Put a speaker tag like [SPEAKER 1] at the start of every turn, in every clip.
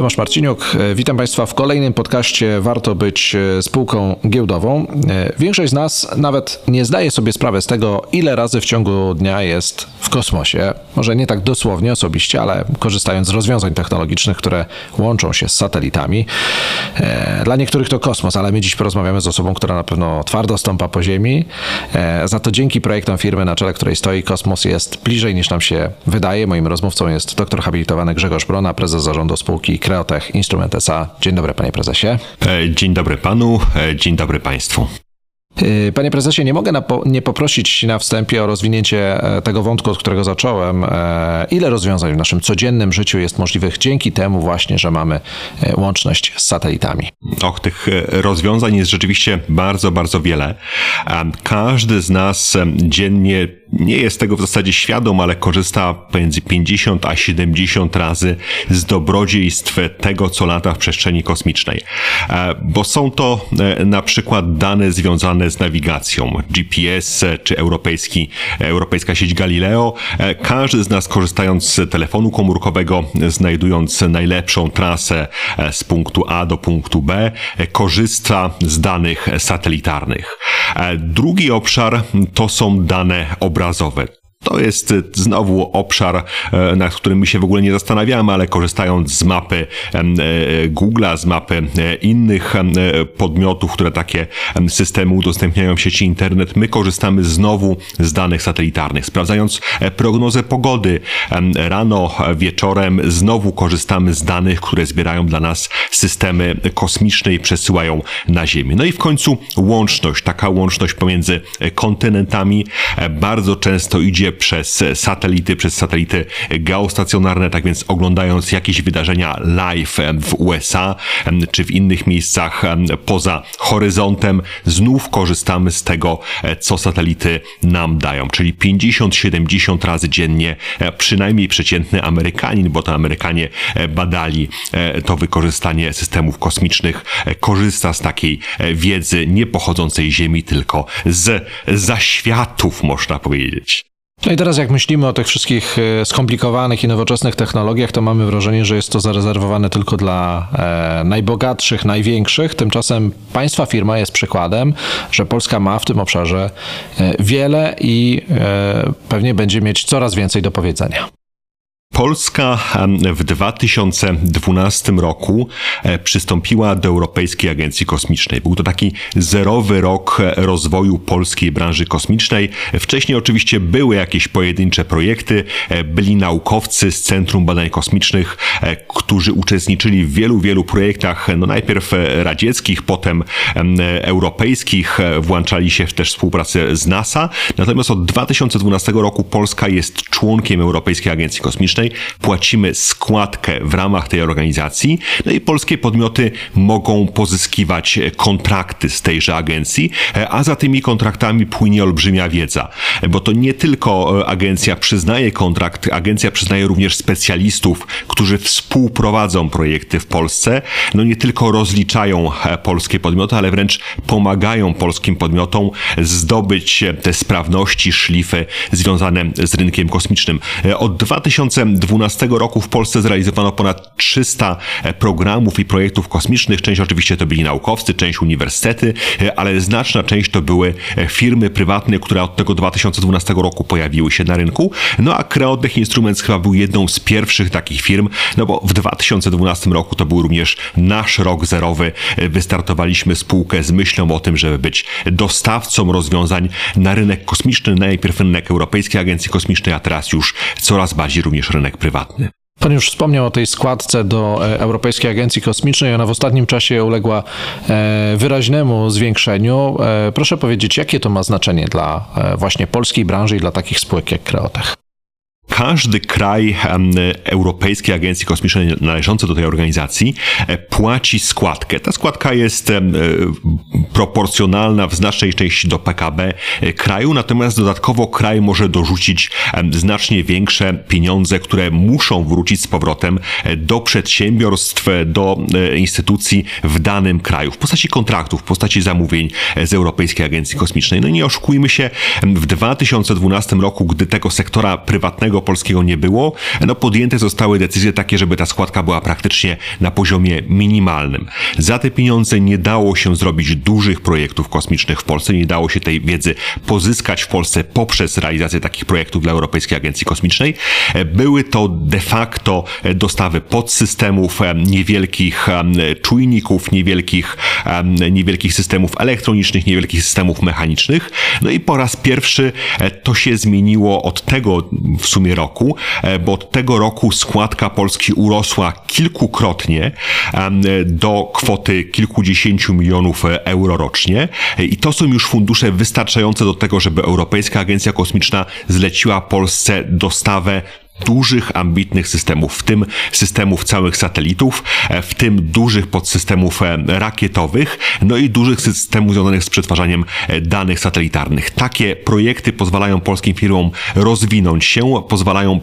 [SPEAKER 1] Tomasz Marciniuk, e, witam Państwa w kolejnym podcaście Warto być e, spółką giełdową. E, większość z nas nawet nie zdaje sobie sprawy z tego, ile razy w ciągu dnia jest w kosmosie. Może nie tak dosłownie, osobiście, ale korzystając z rozwiązań technologicznych, które łączą się z satelitami. Dla niektórych to kosmos, ale my dziś porozmawiamy z osobą, która na pewno twardo stąpa po Ziemi. Za to dzięki projektom firmy, na czele której stoi, kosmos jest bliżej niż nam się wydaje. Moim rozmówcą jest doktor habilitowany Grzegorz Brona, prezes zarządu spółki Kreotech Instrument SA. Dzień dobry, panie prezesie.
[SPEAKER 2] E, dzień dobry panu, e, dzień dobry państwu.
[SPEAKER 1] E, panie prezesie, nie mogę nie poprosić na wstępie o rozwinięcie tego wątku, od którego zacząłem. Ile rozwiązań w naszym codziennym życiu jest możliwych dzięki temu właśnie, że mamy łączność z satelitami?
[SPEAKER 2] Och, tych rozwiązań jest rzeczywiście bardzo, bardzo wiele. Każdy z nas dziennie nie jest tego w zasadzie świadom, ale korzysta pomiędzy 50 a 70 razy z dobrodziejstw tego, co lata w przestrzeni kosmicznej. E, bo są to e, na przykład dane związane z nawigacją, GPS czy europejski, europejska sieć Galileo. E, każdy z nas korzystając z telefonu komórkowego, znajdując najlepszą trasę z punktu A do punktu B, korzysta z danych satelitarnych. Drugi obszar to są dane obrazowe obrazowe. To jest e, znowu obszar, e, nad którym my się w ogóle nie zastanawiamy, ale korzystając z mapy e, Google'a, z mapy innych podmiotów, które takie systemy udostępniają w sieci internet, my korzystamy znowu z danych satelitarnych. Sprawdzając prognozę pogody rano, wieczorem, znowu korzystamy z danych, które zbierają dla nas systemy kosmiczne i przesyłają na Ziemię. No i w końcu łączność, taka łączność pomiędzy kontynentami bardzo często idzie przez satelity, przez satelity geostacjonarne, tak więc oglądając jakieś wydarzenia live w USA czy w innych miejscach poza horyzontem, znów korzystamy z tego, co satelity nam dają, czyli 50-70 razy dziennie, e, przynajmniej przeciętny Amerykanin, bo to Amerykanie e, badali e, to wykorzystanie systemów kosmicznych, korzysta z takiej wiedzy nie pochodzącej z Ziemi, tylko z zaświatów, można powiedzieć.
[SPEAKER 1] No i teraz jak myślimy o tych wszystkich e, skomplikowanych i nowoczesnych technologiach, to mamy wrażenie, że jest to zarezerwowane tylko dla e, najbogatszych, największych. Tymczasem państwa firma jest przykładem, że Polska ma w tym obszarze e, wiele i pewnie będzie mieć coraz więcej do powiedzenia.
[SPEAKER 2] Polska w 2012 roku e, przystąpiła do Europejskiej Agencji Kosmicznej. Był to taki zerowy rok rozwoju polskiej branży kosmicznej. Wcześniej oczywiście były jakieś pojedyncze projekty, e, byli naukowcy z Centrum Badań Kosmicznych, e, którzy uczestniczyli w wielu, wielu projektach, no najpierw radzieckich, potem europejskich, włączali się w też współpracę z NASA. Natomiast od 2012 roku Polska jest członkiem Europejskiej Agencji Kosmicznej płacimy składkę w ramach tej organizacji, no i polskie podmioty mogą pozyskiwać kontrakty z tejże agencji, a za tymi kontraktami płynie olbrzymia wiedza, bo to nie tylko agencja przyznaje kontrakt, agencja przyznaje również specjalistów, którzy współprowadzą projekty w Polsce, no nie tylko rozliczają polskie podmioty, ale wręcz pomagają polskim podmiotom zdobyć te sprawności, szlify związane z rynkiem kosmicznym. Od 2000 2012 roku w Polsce zrealizowano ponad 300 e, programów i projektów kosmicznych. Część oczywiście to byli naukowcy, część uniwersytety, e, ale znaczna część to były e, firmy prywatne, które od tego 2012 roku pojawiły się na rynku. No a Creotech Instruments chyba był jedną z pierwszych takich firm, no bo w 2012 roku to był również nasz rok zerowy. Wystartowaliśmy spółkę z myślą o tym, żeby być dostawcą rozwiązań na rynek kosmiczny, najpierw rynek Europejskiej Agencji Kosmicznej, a teraz już coraz bardziej również rynek prywatny.
[SPEAKER 1] Pan już wspomniał o tej składce do e, Europejskiej Agencji Kosmicznej. Ona w ostatnim czasie uległa e, wyraźnemu zwiększeniu. E, proszę powiedzieć, jakie to ma znaczenie dla właśnie polskiej branży i dla takich spółek jak Kreotech?
[SPEAKER 2] Każdy kraj Europejskiej Agencji Kosmicznej należący do tej organizacji e, płaci składkę. Ta składka jest e, proporcjonalna w znacznej części do PKB e, kraju, natomiast dodatkowo kraj może dorzucić znacznie większe pieniądze, które muszą wrócić z powrotem do przedsiębiorstw, do instytucji w danym kraju, w postaci kontraktów, w postaci zamówień z Europejskiej Agencji Kosmicznej. No i nie oszukujmy się, w 2012 roku, gdy tego sektora prywatnego polskiego nie było, no podjęte zostały decyzje takie, żeby ta składka była praktycznie na poziomie minimalnym. Za te pieniądze nie dało się zrobić dużych projektów kosmicznych w Polsce, nie dało się tej wiedzy pozyskać w Polsce poprzez realizację takich projektów dla Europejskiej Agencji Kosmicznej. Były to de facto dostawy podsystemów, niewielkich czujników, niewielkich, niewielkich systemów elektronicznych, niewielkich systemów mechanicznych. No i po raz pierwszy e, to się zmieniło od tego w sumie roku, e, bo od tego roku składka Polski urosła kilkukrotnie do kwoty kilkudziesięciu milionów euro rocznie. I to są już fundusze wystarczające do tego, żeby Europejska Agencja Kosmiczna zleciła Polsce dostawę dużych, ambitnych systemów, w tym systemów całych satelitów, e, w tym dużych podsystemów e, rakietowych, no i dużych systemów związanych z przetwarzaniem e, danych satelitarnych. Takie projekty pozwalają polskim firmom rozwinąć się, pozwalają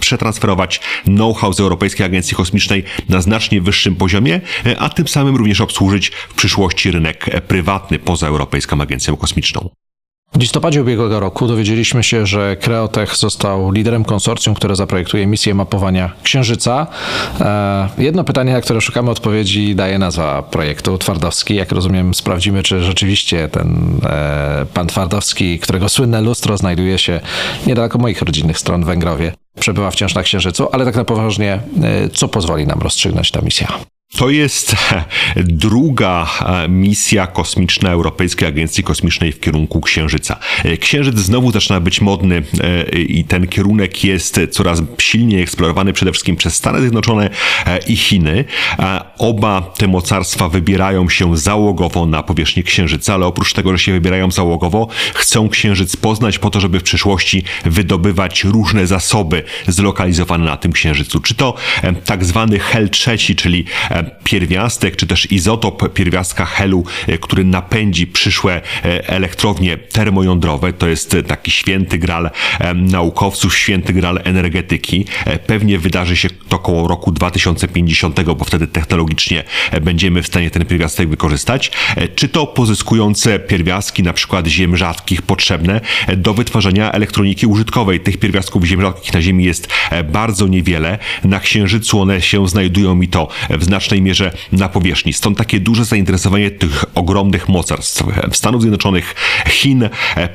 [SPEAKER 2] przetransferować know-how z Europejskiej Agencji Kosmicznej na znacznie wyższym poziomie, a tym samym również obsłużyć w przyszłości rynek prywatny poza Europejską Agencją Kosmiczną.
[SPEAKER 1] W listopadzie ubiegłego roku dowiedzieliśmy się, że Creotech został liderem konsorcjum, które zaprojektuje misję mapowania Księżyca. E, jedno pytanie, na które szukamy odpowiedzi, daje nazwa projektu Twardowski. Jak rozumiem, sprawdzimy, czy rzeczywiście ten e, pan Twardowski, którego słynne lustro znajduje się niedaleko moich rodzinnych stron w Węgrowie, przebywa wciąż na Księżycu, ale tak na poważnie, e, co pozwoli nam rozstrzygnąć ta misja?
[SPEAKER 2] To jest druga e, misja kosmiczna Europejskiej Agencji Kosmicznej w kierunku Księżyca. E, Księżyc znowu zaczyna być modny e, i ten kierunek jest coraz silniej eksplorowany przede wszystkim przez Stany Zjednoczone i Chiny. Oba te mocarstwa wybierają się załogowo na powierzchnię Księżyca, ale oprócz tego, że się wybierają załogowo, chcą Księżyc poznać po to, żeby w przyszłości wydobywać różne zasoby zlokalizowane na tym Księżycu. Czy to tak zwany HEL trzeci, czyli pierwiastek, czy też izotop pierwiastka helu, e, który napędzi przyszłe e, elektrownie termojądrowe. To jest e, taki święty gral naukowców, święty gral energetyki. Pewnie wydarzy się to około roku 2050, bo wtedy technologicznie będziemy w stanie ten pierwiastek wykorzystać. Czy to pozyskujące pierwiastki, na przykład ziem rzadkich, potrzebne do wytwarzania elektroniki użytkowej. Tych pierwiastków ziem rzadkich na Ziemi jest bardzo niewiele. Na Księżycu one się znajdują i to w znacznej znacznej mierze na powierzchni. Stąd takie duże zainteresowanie tych ogromnych mocarstw Stanów Zjednoczonych, Chin,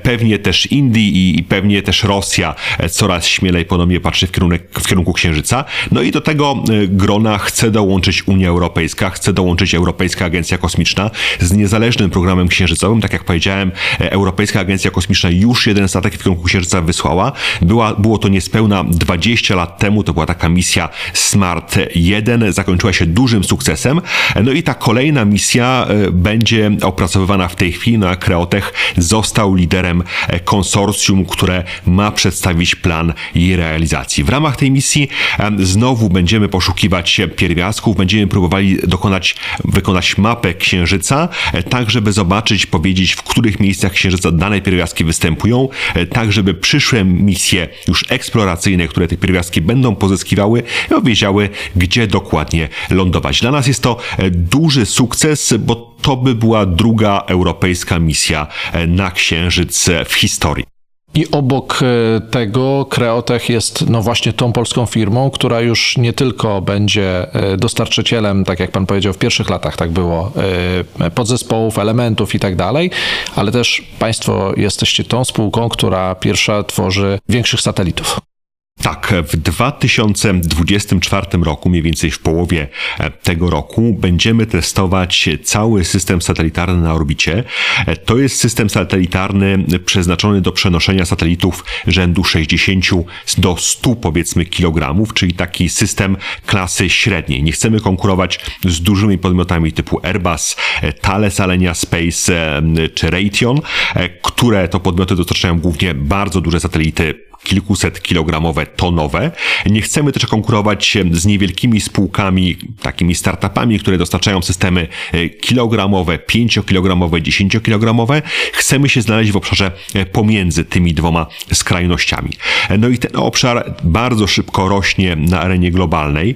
[SPEAKER 2] pewnie też Indii i pewnie też Rosja coraz śmielej ponownie patrzy w, kierunek, w kierunku Księżyca. No i do tego e, grona chce dołączyć Unia Europejska, chce dołączyć Europejska Agencja Kosmiczna z niezależnym programem księżycowym. Tak jak powiedziałem, e, Europejska Agencja Kosmiczna już jeden statek w kierunku Księżyca wysłała. Była, było to niespełna 20 lat temu, to była taka misja Smart 1, zakończyła się dużym sukcesem. No i ta kolejna misja e, będzie opracowywana w tej chwili, no a Kreotech został liderem e, konsorcjum, które ma przedstawić plan jej realizacji. W ramach tej misji e, znowu będziemy poszukiwać pierwiastków, będziemy próbowali dokonać, wykonać mapę Księżyca, tak żeby zobaczyć, powiedzieć, w których miejscach Księżyca dane pierwiastki występują, tak żeby przyszłe misje już eksploracyjne, które te pierwiastki będą pozyskiwały, wiedziały, gdzie dokładnie lądować. Dla nas jest to e, duży sukces, bo to by była druga europejska misja e, na Księżyc e, w historii.
[SPEAKER 1] I obok tego Kreotech jest no właśnie tą polską firmą, która już nie tylko będzie dostarczycielem, tak jak pan powiedział, w pierwszych latach tak było, podzespołów, elementów i tak dalej, ale też państwo jesteście tą spółką, która pierwsza tworzy większych satelitów.
[SPEAKER 2] Tak, w 2024 roku, mniej więcej w połowie e, tego roku, będziemy testować cały system satelitarny na orbicie. E, to jest system satelitarny przeznaczony do przenoszenia satelitów rzędu 60 do 100 powiedzmy kilogramów, czyli taki system klasy średniej. Nie chcemy konkurować z dużymi podmiotami typu Airbus, e, Thales Alenia Space czy Raytheon, które to podmioty dostarczają głównie bardzo duże satelity kilkuset kilogramowe, tonowe. Nie chcemy też konkurować z niewielkimi spółkami, takimi startupami, które dostarczają systemy e, kilogramowe, pięciokilogramowe, dziesięciokilogramowe. Chcemy się znaleźć w obszarze e, pomiędzy tymi dwoma skrajnościami. E, no i ten obszar bardzo szybko rośnie na arenie globalnej.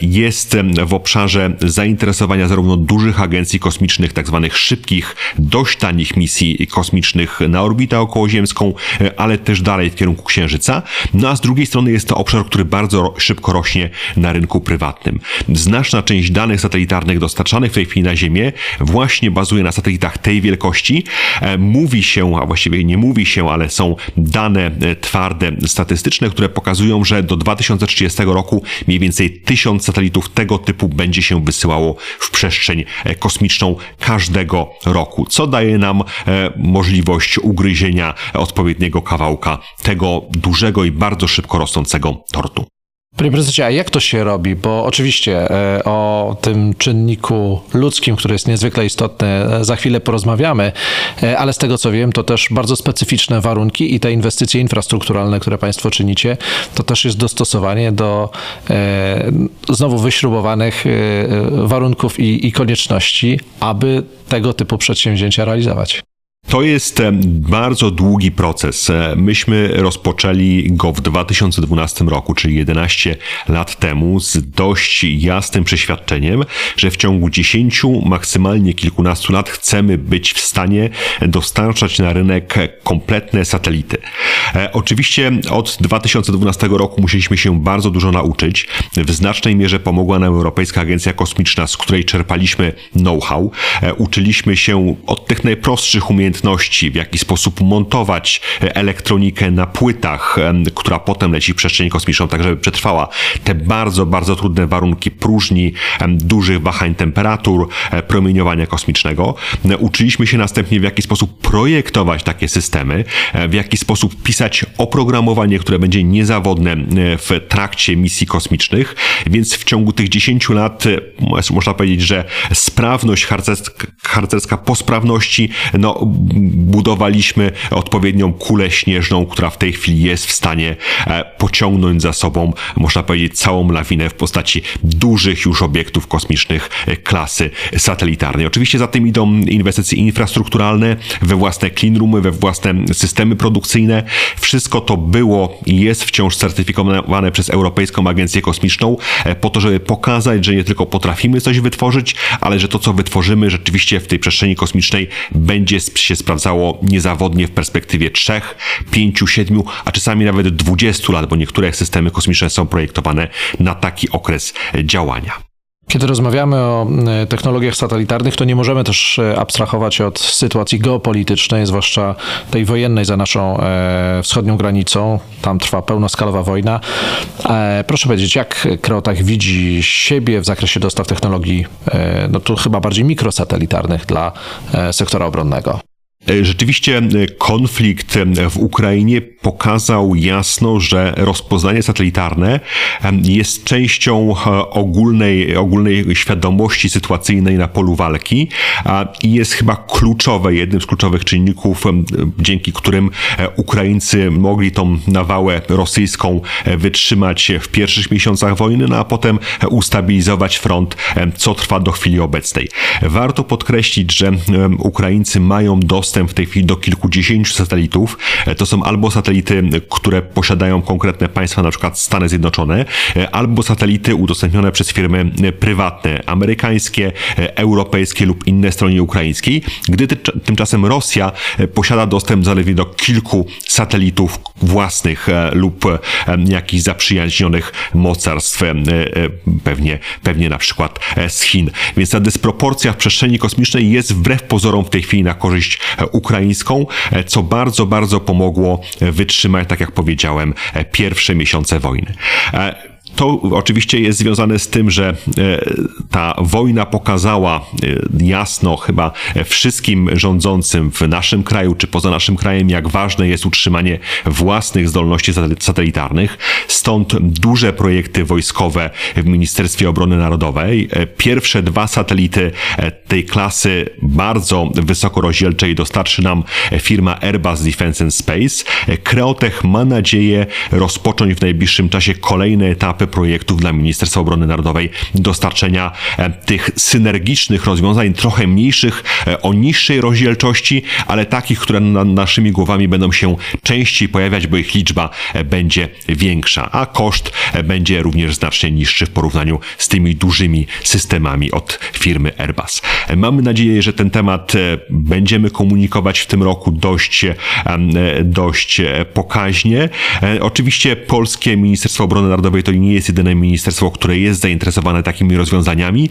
[SPEAKER 2] Jest w obszarze zainteresowania zarówno dużych agencji kosmicznych, tak zwanych szybkich, dość tanich misji kosmicznych na orbitę okołoziemską, ale też dalej w kierunku księżyca no a z drugiej strony jest to obszar, który bardzo szybko rośnie na rynku prywatnym. Znaczna część danych satelitarnych dostarczanych w tej chwili na Ziemię właśnie bazuje na satelitach tej wielkości. E, mówi się, a właściwie nie mówi się, ale są dane e, twarde, statystyczne, które pokazują, że do 2030 roku mniej więcej tysiąc satelitów tego typu będzie się wysyłało w przestrzeń e, kosmiczną każdego roku, co daje nam możliwość ugryzienia odpowiedniego kawałka tego dużego i bardzo szybko rosnącego tortu.
[SPEAKER 1] Panie prezydencie, a jak to się robi? Bo oczywiście e, o tym czynniku ludzkim, który jest niezwykle istotny, e, za chwilę porozmawiamy, e, ale z tego co wiem, to też bardzo specyficzne warunki i te inwestycje infrastrukturalne, które Państwo czynicie, to też jest dostosowanie do znowu wyśrubowanych warunków i konieczności, aby tego typu przedsięwzięcia realizować.
[SPEAKER 2] To jest bardzo długi proces. E, myśmy rozpoczęli go w 2012 roku, czyli 11 lat temu, z dość jasnym przeświadczeniem, że w ciągu 10, maksymalnie kilkunastu lat chcemy być w stanie dostarczać na rynek kompletne satelity. E, oczywiście od 2012 roku musieliśmy się bardzo dużo nauczyć. W znacznej mierze pomogła nam Europejska Agencja Kosmiczna, z której czerpaliśmy know-how. E, uczyliśmy się od tych najprostszych umiejętności, umiejętności, w jaki sposób montować elektronikę na płytach, która potem leci w przestrzeń kosmiczną, tak żeby przetrwała te bardzo, bardzo trudne warunki próżni, dużych wahań temperatur, e, promieniowania kosmicznego. Uczyliśmy się następnie, w jaki sposób projektować takie systemy, e, w jaki sposób pisać oprogramowanie, które będzie niezawodne w trakcie misji kosmicznych, więc w ciągu tych 10 lat można powiedzieć, że sprawność harcerska po sprawności no, budowaliśmy odpowiednią kulę śnieżną, która w tej chwili jest w stanie e, pociągnąć za sobą, można powiedzieć, całą lawinę w postaci dużych już obiektów kosmicznych e, klasy satelitarnej. Oczywiście za tym idą inwestycje infrastrukturalne we własne cleanroomy, we własne systemy produkcyjne. Wszystko to było i jest wciąż certyfikowane przez Europejską Agencję Kosmiczną e, po to, żeby pokazać, że nie tylko potrafimy coś wytworzyć, ale że to, co wytworzymy rzeczywiście w tej przestrzeni kosmicznej będzie się się sprawdzało niezawodnie w perspektywie 3, 5, 7, a czasami nawet 20 lat, bo niektóre systemy kosmiczne są projektowane na taki okres działania.
[SPEAKER 1] Kiedy rozmawiamy o e, technologiach satelitarnych, to nie możemy też e, abstrahować od sytuacji geopolitycznej, zwłaszcza tej wojennej za naszą e, wschodnią granicą. Tam trwa pełnoskalowa wojna. Proszę powiedzieć, jak Kreotach widzi siebie w zakresie dostaw technologii, no tu chyba bardziej mikrosatelitarnych dla sektora obronnego?
[SPEAKER 2] E, rzeczywiście e, konflikt e, w Ukrainie pokazał jasno, że rozpoznanie satelitarne jest częścią ogólnej, ogólnej świadomości sytuacyjnej na polu walki i jest chyba kluczowe, jednym z kluczowych czynników, dzięki którym Ukraińcy mogli tą nawałę rosyjską wytrzymać w pierwszych miesiącach wojny, no a potem ustabilizować front, co trwa do chwili obecnej. Warto podkreślić, że Ukraińcy mają dostęp dostęp w tej chwili do kilkudziesięciu satelitów. E, to są albo satelity, które posiadają konkretne państwa, na przykład Stany Zjednoczone, e, albo satelity udostępnione przez firmy e, prywatne, amerykańskie, europejskie lub inne stronie ukraińskiej, gdy tymczasem Rosja posiada dostęp zaledwie do kilku satelitów własnych lub jakichś zaprzyjaźnionych mocarstw, pewnie, pewnie na przykład z Chin. Więc ta dysproporcja w przestrzeni kosmicznej jest wbrew pozorom w tej chwili na korzyść ukraińską, co bardzo, bardzo pomogło wytrzymać, tak jak powiedziałem, pierwsze miesiące wojny. To oczywiście jest związane z tym, że e, ta wojna pokazała e, jasno chyba wszystkim rządzącym w naszym kraju czy poza naszym krajem, jak ważne jest utrzymanie własnych zdolności satelitarnych. Stąd duże projekty wojskowe w Ministerstwie Obrony Narodowej. E, pierwsze dwa satelity tej klasy bardzo wysokorozdzielczej dostarczy nam firma Airbus Defence and Space. Kreotech ma nadzieję rozpocząć w najbliższym czasie kolejne etapy projektów dla Ministerstwa Obrony Narodowej dostarczenia tych synergicznych rozwiązań, trochę mniejszych, o niższej rozdzielczości, ale takich, które nad naszymi głowami będą się częściej pojawiać, bo ich liczba będzie większa, a koszt będzie również znacznie niższy w porównaniu z tymi dużymi systemami od firmy Airbus. Mamy nadzieję, że ten temat będziemy komunikować w tym roku dość, dość pokaźnie. Oczywiście polskie Ministerstwo Obrony Narodowej to nie jest jedyne ministerstwo, które jest zainteresowane takimi rozwiązaniami.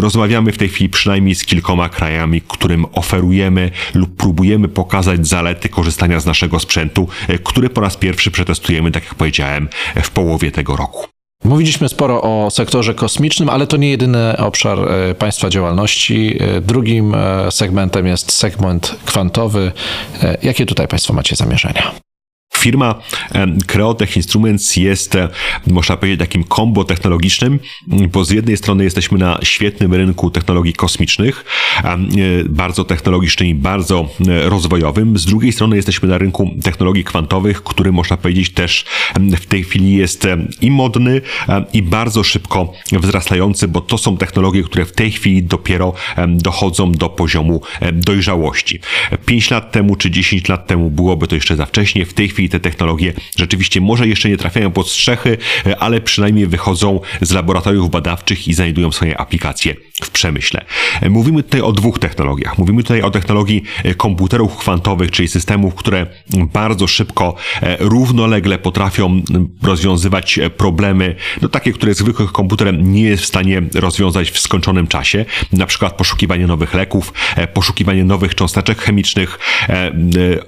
[SPEAKER 2] Rozmawiamy w tej chwili przynajmniej z kilkoma krajami, którym oferujemy lub próbujemy pokazać zalety korzystania z naszego sprzętu, który po raz pierwszy przetestujemy, tak jak powiedziałem, w połowie tego roku.
[SPEAKER 1] Mówiliśmy sporo o sektorze kosmicznym, ale to nie jedyny obszar e, Państwa działalności. E, drugim e, segmentem jest segment kwantowy. Jakie tutaj Państwo macie zamierzenia?
[SPEAKER 2] Firma Creotech Instruments jest, można powiedzieć, takim kombo technologicznym, bo z jednej strony jesteśmy na świetnym rynku technologii kosmicznych, e, bardzo technologicznym i bardzo e, rozwojowym. Z drugiej strony jesteśmy na rynku technologii kwantowych, który można powiedzieć też w tej chwili jest i modny, i bardzo szybko wzrastający, bo to są technologie, które w tej chwili dopiero dochodzą do poziomu dojrzałości. 5 lat temu czy 10 lat temu byłoby to jeszcze za wcześnie, w tej chwili te technologie rzeczywiście może jeszcze nie trafiają pod strzechy, ale przynajmniej wychodzą z laboratoriów badawczych i znajdują swoje aplikacje w przemyśle. Mówimy tutaj o dwóch technologiach. Mówimy tutaj o technologii komputerów kwantowych, czyli systemów, które bardzo szybko, równolegle potrafią rozwiązywać problemy, no takie, które zwykły komputer nie jest w stanie rozwiązać w skończonym czasie. Na przykład poszukiwanie nowych leków, poszukiwanie nowych cząsteczek chemicznych,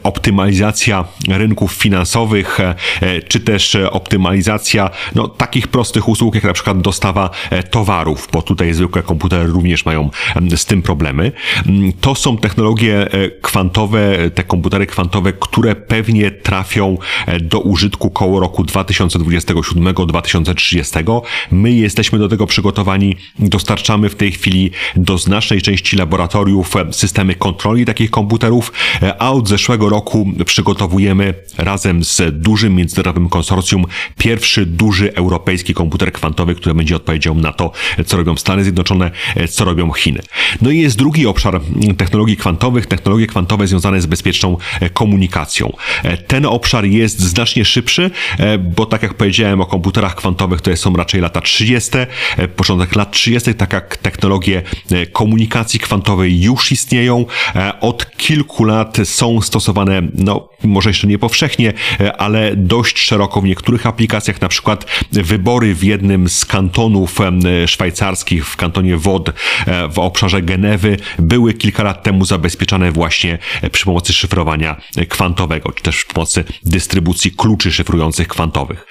[SPEAKER 2] optymalizacja rynków finansowych, e, e, czy też e, optymalizacja no, takich prostych usług, jak na przykład dostawa towarów, bo tutaj zwykłe komputery również mają z tym problemy. Mm, to są technologie kwantowe, te komputery kwantowe, które pewnie trafią do użytku koło roku 2027-2030. My jesteśmy do tego przygotowani, dostarczamy w tej chwili do znacznej części laboratoriów systemy kontroli takich komputerów, a od zeszłego roku przygotowujemy razem z dużym międzynarodowym konsorcjum pierwszy duży europejski komputer kwantowy, który będzie odpowiedział na to, co robią Stany Zjednoczone, co robią Chiny. No i jest drugi obszar technologii kwantowych, technologie kwantowe związane z bezpieczną komunikacją. Ten obszar jest znacznie szybszy, bo tak jak powiedziałem o komputerach kwantowych, to są raczej lata 30., początek lat 30., tak jak technologie komunikacji kwantowej już istnieją. Od kilku lat są stosowane, no może jeszcze nie powszechnie, E, ale dość szeroko w niektórych aplikacjach, na przykład wybory w jednym z kantonów e, szwajcarskich, w kantonie WOD e, w obszarze Genewy, były kilka lat temu zabezpieczane właśnie przy pomocy szyfrowania kwantowego, czy też przy pomocy dystrybucji kluczy szyfrujących kwantowych.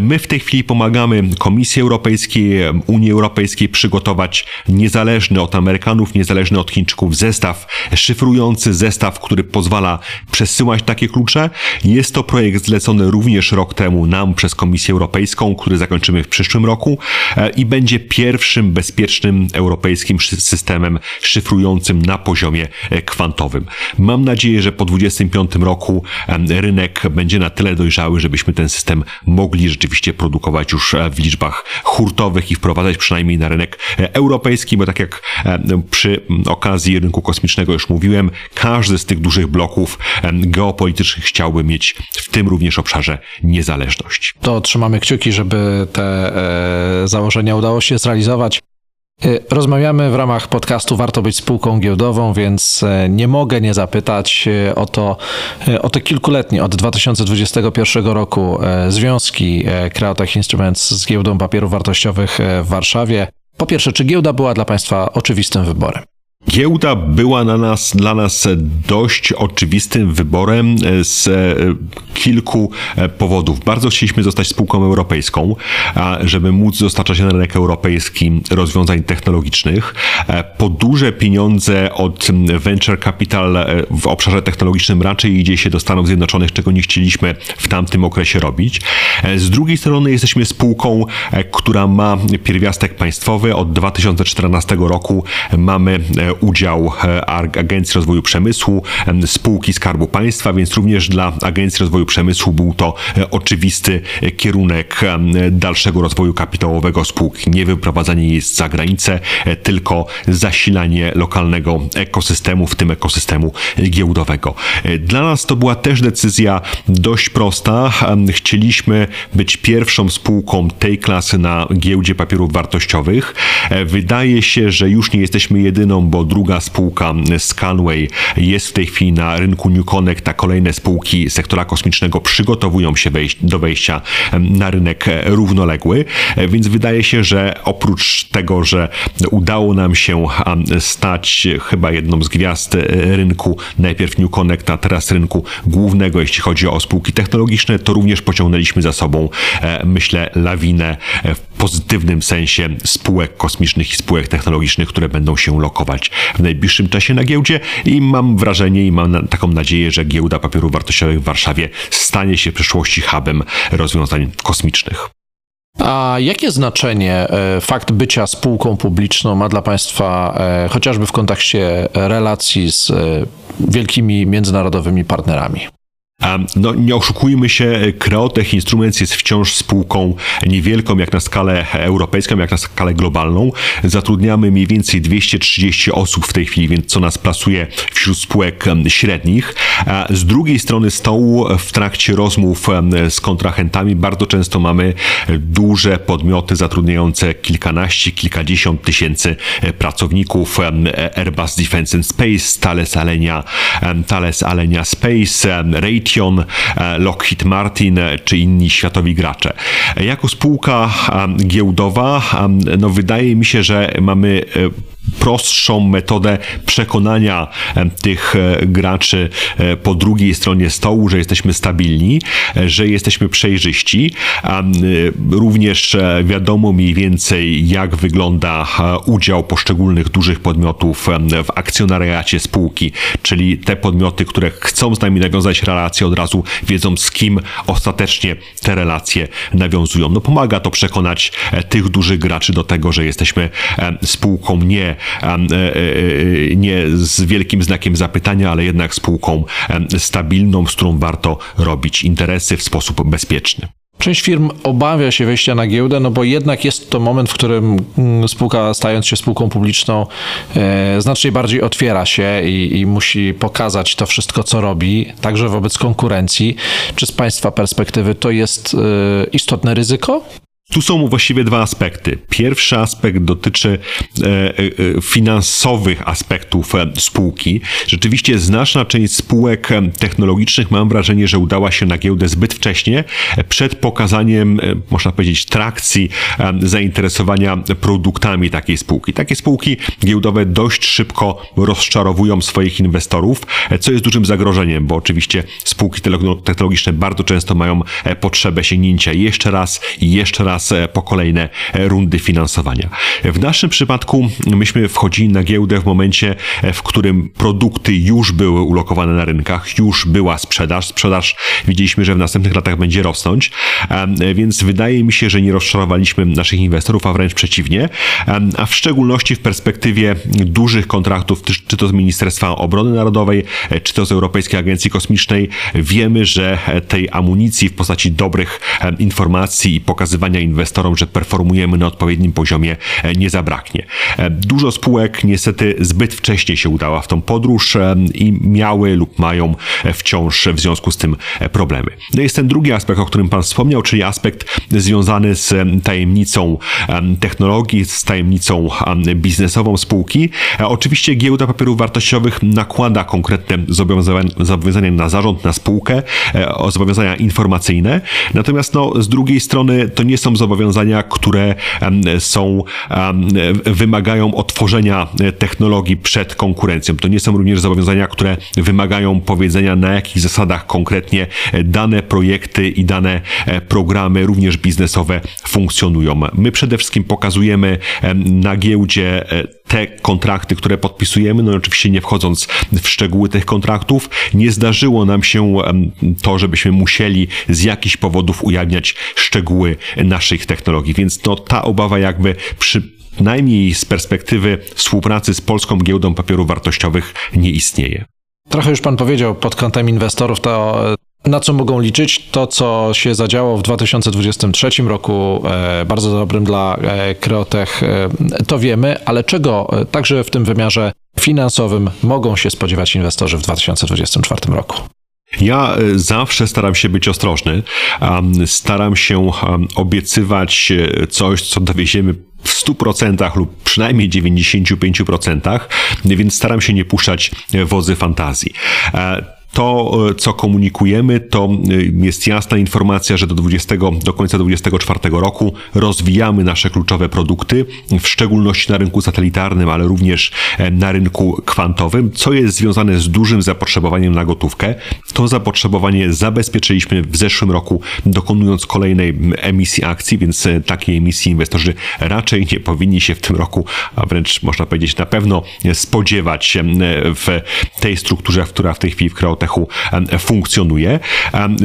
[SPEAKER 2] My w tej chwili pomagamy Komisji Europejskiej, Unii Europejskiej przygotować niezależny od Amerykanów, niezależny od Chińczyków zestaw szyfrujący, zestaw, który pozwala przesyłać takie klucze. Jest to projekt zlecony również rok temu nam przez Komisję Europejską, który zakończymy w przyszłym roku e, i będzie pierwszym bezpiecznym europejskim systemem szyfrującym na poziomie e, kwantowym. Mam nadzieję, że po 2025 roku rynek będzie na tyle dojrzały, żebyśmy ten system mogli rzeczywiście produkować już e, w liczbach hurtowych i wprowadzać przynajmniej na rynek europejski, bo tak jak przy okazji rynku kosmicznego już mówiłem, każdy z tych dużych bloków geopolitycznych chciałby mieć w tym również obszarze niezależność.
[SPEAKER 1] To trzymamy kciuki, żeby te e, założenia udało się zrealizować. E, rozmawiamy w ramach podcastu Warto być spółką giełdową, więc e, nie mogę nie zapytać e, o to, o te kilkuletnie, od 2021 roku związki Creotech Instruments z giełdą papierów wartościowych w Warszawie. Po pierwsze, czy giełda była dla Państwa oczywistym wyborem?
[SPEAKER 2] Giełda była na nas, dla nas dość oczywistym wyborem z e, kilku e, powodów. Bardzo chcieliśmy zostać spółką europejską, żeby móc dostarczać na rynek europejski rozwiązań technologicznych. E, po duże pieniądze od venture capital w obszarze technologicznym raczej idzie się do Stanów Zjednoczonych, czego nie chcieliśmy w tamtym okresie robić. Z drugiej strony jesteśmy spółką, która ma pierwiastek państwowy. Od 2014 roku mamy udział Agencji Rozwoju Przemysłu, spółki Skarbu Państwa, więc również dla Agencji Rozwoju Przemysłu był to oczywisty kierunek dalszego rozwoju kapitałowego spółki. Nie wyprowadzanie jest za granicę, tylko zasilanie lokalnego ekosystemu, w tym ekosystemu giełdowego. Dla nas to była też decyzja dość prosta. Chcieliśmy być pierwszą spółką tej klasy na giełdzie papierów wartościowych. Wydaje się, że już nie jesteśmy jedyną, bo druga spółka Scanway jest w tej chwili na rynku New Connect, a kolejne spółki sektora kosmicznego przygotowują się do wejścia na rynek równoległy, więc wydaje się, że oprócz tego, że udało nam się stać chyba jedną z gwiazd rynku, najpierw New Connect, a teraz rynku głównego, jeśli chodzi o spółki technologiczne, to również pociągnęliśmy za sobą, e, myślę, lawinę e, w pozytywnym sensie spółek kosmicznych i spółek technologicznych, które będą się lokować w najbliższym czasie na giełdzie i mam wrażenie i mam taką nadzieję, że giełda papierów wartościowych w Warszawie stanie się w przyszłości hubem rozwiązań kosmicznych.
[SPEAKER 1] A jakie znaczenie e, fakt bycia spółką publiczną ma dla Państwa chociażby w kontekście relacji z wielkimi międzynarodowymi partnerami?
[SPEAKER 2] No, nie oszukujmy się, Creotech Instruments jest wciąż spółką niewielką, jak na skalę europejską, jak na skalę globalną. Zatrudniamy mniej więcej 230 osób w tej chwili, więc co nas plasuje wśród spółek średnich. Z drugiej strony stołu, w trakcie rozmów z kontrahentami, bardzo często mamy duże podmioty zatrudniające kilkanaście, kilkadziesiąt tysięcy pracowników. Airbus Defence and Space, Thales Alenia, Thales Alenia Space, Rate Raytheon, e, Lockheed Martin e, czy inni światowi gracze. Jako spółka giełdowa, no wydaje mi się, że mamy e, prostszą metodę przekonania tych graczy po drugiej stronie stołu, że jesteśmy stabilni, że jesteśmy przejrzyści. Również wiadomo mniej więcej, jak wygląda udział poszczególnych dużych podmiotów w akcjonariacie spółki, czyli te podmioty, które chcą z nami nawiązać relacje, od razu wiedzą, z kim ostatecznie te relacje nawiązują. No pomaga to przekonać tych dużych graczy do tego, że jesteśmy spółką nie E, e, e, nie z wielkim znakiem zapytania, ale jednak spółką stabilną, z którą warto robić interesy w sposób bezpieczny.
[SPEAKER 1] Część firm obawia się wejścia na giełdę, no bo jednak jest to moment, w którym mm, spółka, stając się spółką publiczną, e, znacznie bardziej otwiera się i, i, musi pokazać to wszystko, co robi, także wobec konkurencji. Czy z Państwa perspektywy to jest e, istotne ryzyko?
[SPEAKER 2] Tu są właściwie dwa aspekty. Pierwszy aspekt dotyczy e, e, finansowych aspektów e, spółki. Rzeczywiście znaczna część spółek technologicznych mam wrażenie, że udała się na giełdę zbyt wcześnie, przed pokazaniem, można powiedzieć, trakcji zainteresowania produktami takiej spółki. Takie spółki giełdowe dość szybko rozczarowują swoich inwestorów, co jest dużym zagrożeniem, bo oczywiście spółki technologiczne bardzo często mają potrzebę sięgnięcia jeszcze raz i jeszcze raz e, po kolejne e, rundy finansowania. W naszym przypadku myśmy wchodzili na giełdę w momencie, e, w którym produkty już były ulokowane na rynkach, już była sprzedaż. Sprzedaż widzieliśmy, że w następnych latach będzie rosnąć, więc wydaje mi się, że nie rozczarowaliśmy naszych inwestorów, a wręcz przeciwnie, a w szczególności w perspektywie dużych kontraktów, czy to z Ministerstwa Obrony Narodowej, czy to z Europejskiej Agencji Kosmicznej, wiemy, że tej amunicji w postaci dobrych informacji i pokazywania inwestorom, że performujemy na odpowiednim poziomie, e, nie zabraknie. E, dużo spółek niestety zbyt wcześnie się udała w tą podróż e, i miały lub mają wciąż w związku z tym problemy. No jest ten drugi aspekt, o którym Pan wspomniał, czyli aspekt związany z tajemnicą technologii, z tajemnicą biznesową spółki. Oczywiście giełda papierów wartościowych nakłada konkretne zobowiązania na zarząd, na spółkę, zobowiązania informacyjne, natomiast no, z drugiej strony to nie są zobowiązania, które są, wymagają otworzenia e, technologii przed konkurencją. To nie są również zobowiązania, które wymagają powiedzenia, na jakich zasadach konkretnie e, dane projekty i dane e, programy, również biznesowe, funkcjonują. My przede wszystkim pokazujemy na giełdzie te kontrakty, które podpisujemy, no oczywiście nie wchodząc w szczegóły tych kontraktów, nie zdarzyło nam się to, żebyśmy musieli z jakichś powodów ujawniać szczegóły naszych technologii, więc no ta obawa jakby przy najmniej z perspektywy współpracy z Polską Giełdą Papierów Wartościowych nie istnieje.
[SPEAKER 1] Trochę już pan powiedział pod kątem inwestorów, to na co mogą liczyć? To, co się zadziało w 2023 roku, e, bardzo dobrym dla e, Kreotech, e, to wiemy, ale czego także w tym wymiarze finansowym mogą się spodziewać inwestorzy w 2024 roku?
[SPEAKER 2] Ja zawsze staram się być ostrożny. Staram się obiecywać coś, co dowieziemy w 100% lub przynajmniej 95%, więc staram się nie puszczać wozy fantazji to, e, co komunikujemy, to e, jest jasna informacja, że do, 20, do końca 2024 roku rozwijamy nasze kluczowe produkty, w szczególności na rynku satelitarnym, ale również e, na rynku kwantowym, co jest związane z dużym zapotrzebowaniem na gotówkę. To zapotrzebowanie zabezpieczyliśmy w zeszłym roku, dokonując kolejnej emisji akcji, więc takiej emisji inwestorzy raczej nie powinni się w tym roku, a wręcz można powiedzieć na pewno spodziewać w tej strukturze, która w tej chwili w Kreote funkcjonuje.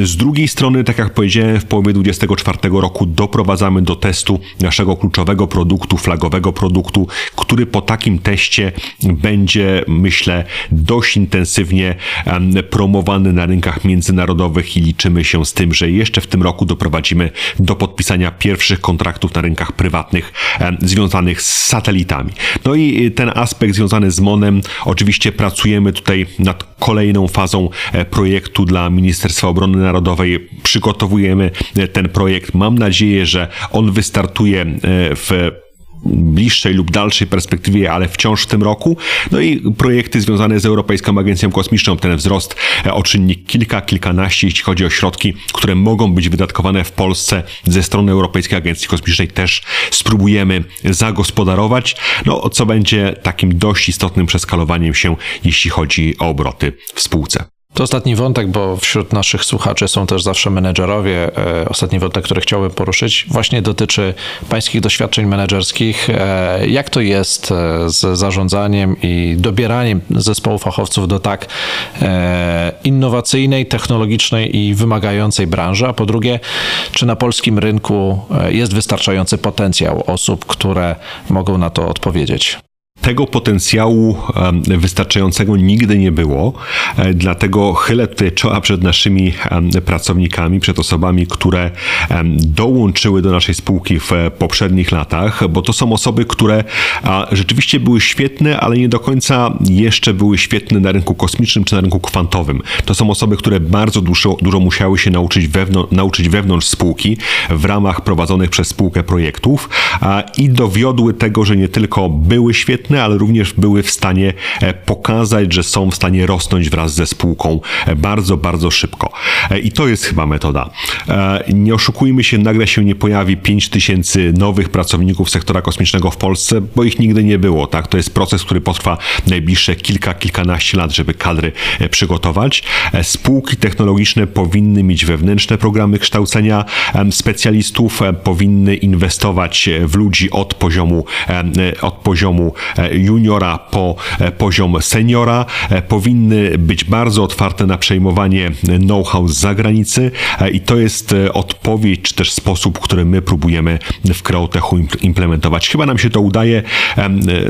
[SPEAKER 2] Z drugiej strony, tak jak powiedziałem, w połowie 2024 roku doprowadzamy do testu naszego kluczowego produktu, flagowego produktu, który po takim teście będzie, myślę, dość intensywnie promowany na rynkach międzynarodowych i liczymy się z tym, że jeszcze w tym roku doprowadzimy do podpisania pierwszych kontraktów na rynkach prywatnych związanych z satelitami. No i ten aspekt związany z MONem, oczywiście pracujemy tutaj nad kolejną fazą e, projektu dla Ministerstwa Obrony Narodowej. Przygotowujemy e, ten projekt. Mam nadzieję, że on wystartuje e, w bliższej lub dalszej perspektywie, ale wciąż w tym roku. No i projekty związane z Europejską Agencją Kosmiczną, ten wzrost o czynnik kilka, kilkanaście, jeśli chodzi o środki, które mogą być wydatkowane w Polsce ze strony Europejskiej Agencji Kosmicznej, też spróbujemy zagospodarować, no co będzie takim dość istotnym przeskalowaniem się, jeśli chodzi o obroty w spółce.
[SPEAKER 1] To ostatni wątek, bo wśród naszych słuchaczy są też zawsze menedżerowie. E, ostatni wątek, który chciałbym poruszyć, właśnie dotyczy pańskich doświadczeń menedżerskich. E, jak to jest e, z zarządzaniem i dobieraniem zespołu fachowców do tak innowacyjnej, technologicznej i wymagającej branży? A po drugie, czy na polskim rynku jest wystarczający potencjał osób, które mogą na to odpowiedzieć?
[SPEAKER 2] Tego potencjału wystarczającego nigdy nie było, e, dlatego chylę tutaj czoła przed naszymi pracownikami, przed osobami, które dołączyły do naszej spółki w poprzednich latach, bo to są osoby, które rzeczywiście były świetne, ale nie do końca jeszcze były świetne na rynku kosmicznym czy na rynku kwantowym. To są osoby, które bardzo dużo, dużo musiały się nauczyć, wewnątrz, nauczyć wewnątrz spółki w ramach prowadzonych przez spółkę projektów i dowiodły tego, że nie tylko były świetne, świetne, ale również były w stanie e, pokazać, że są w stanie rosnąć wraz ze spółką e, bardzo, bardzo szybko. E, I to jest chyba metoda. Nie oszukujmy się, nagle się nie pojawi 5 tysięcy nowych pracowników sektora kosmicznego w Polsce, bo ich nigdy nie było. Tak? To jest proces, który potrwa najbliższe kilka, kilkanaście lat, żeby kadry przygotować. Spółki technologiczne powinny mieć wewnętrzne programy kształcenia specjalistów, powinny inwestować w ludzi od poziomu, od poziomu juniora po e, poziom seniora. E, powinny być bardzo otwarte na przejmowanie know-how z zagranicy e, i to jest odpowiedź, czy też sposób, który my próbujemy w Kreotechu implementować. Chyba nam się to udaje.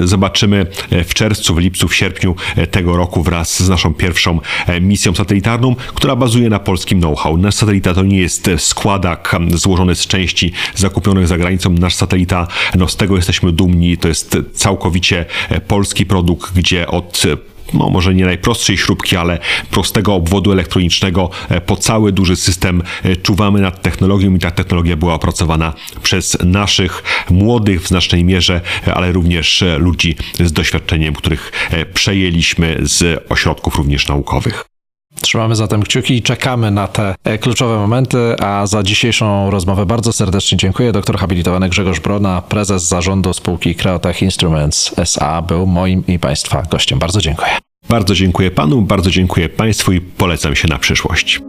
[SPEAKER 2] Zobaczymy w czerwcu, w lipcu, w sierpniu tego roku wraz z naszą pierwszą misją satelitarną, która bazuje na polskim know-how. Nasz satelita to nie jest składak złożony z części zakupionych za granicą. Nasz satelita, no z tego jesteśmy dumni, to jest całkowicie E, polski produkt, gdzie od e, no może nie najprostszej śrubki, ale prostego obwodu elektronicznego e, po cały duży system czuwamy nad technologią i ta technologia była opracowana przez naszych młodych w znacznej mierze, ale również ludzi z doświadczeniem, których przejęliśmy z ośrodków również naukowych.
[SPEAKER 1] Trzymamy zatem kciuki i czekamy na te e, kluczowe momenty, a za dzisiejszą rozmowę bardzo serdecznie dziękuję. Doktor habilitowany Grzegorz Brona, prezes zarządu spółki Creotech Instruments SA był moim i Państwa gościem. Bardzo dziękuję.
[SPEAKER 2] Bardzo dziękuję Panu, bardzo dziękuję Państwu i polecam się na przyszłość.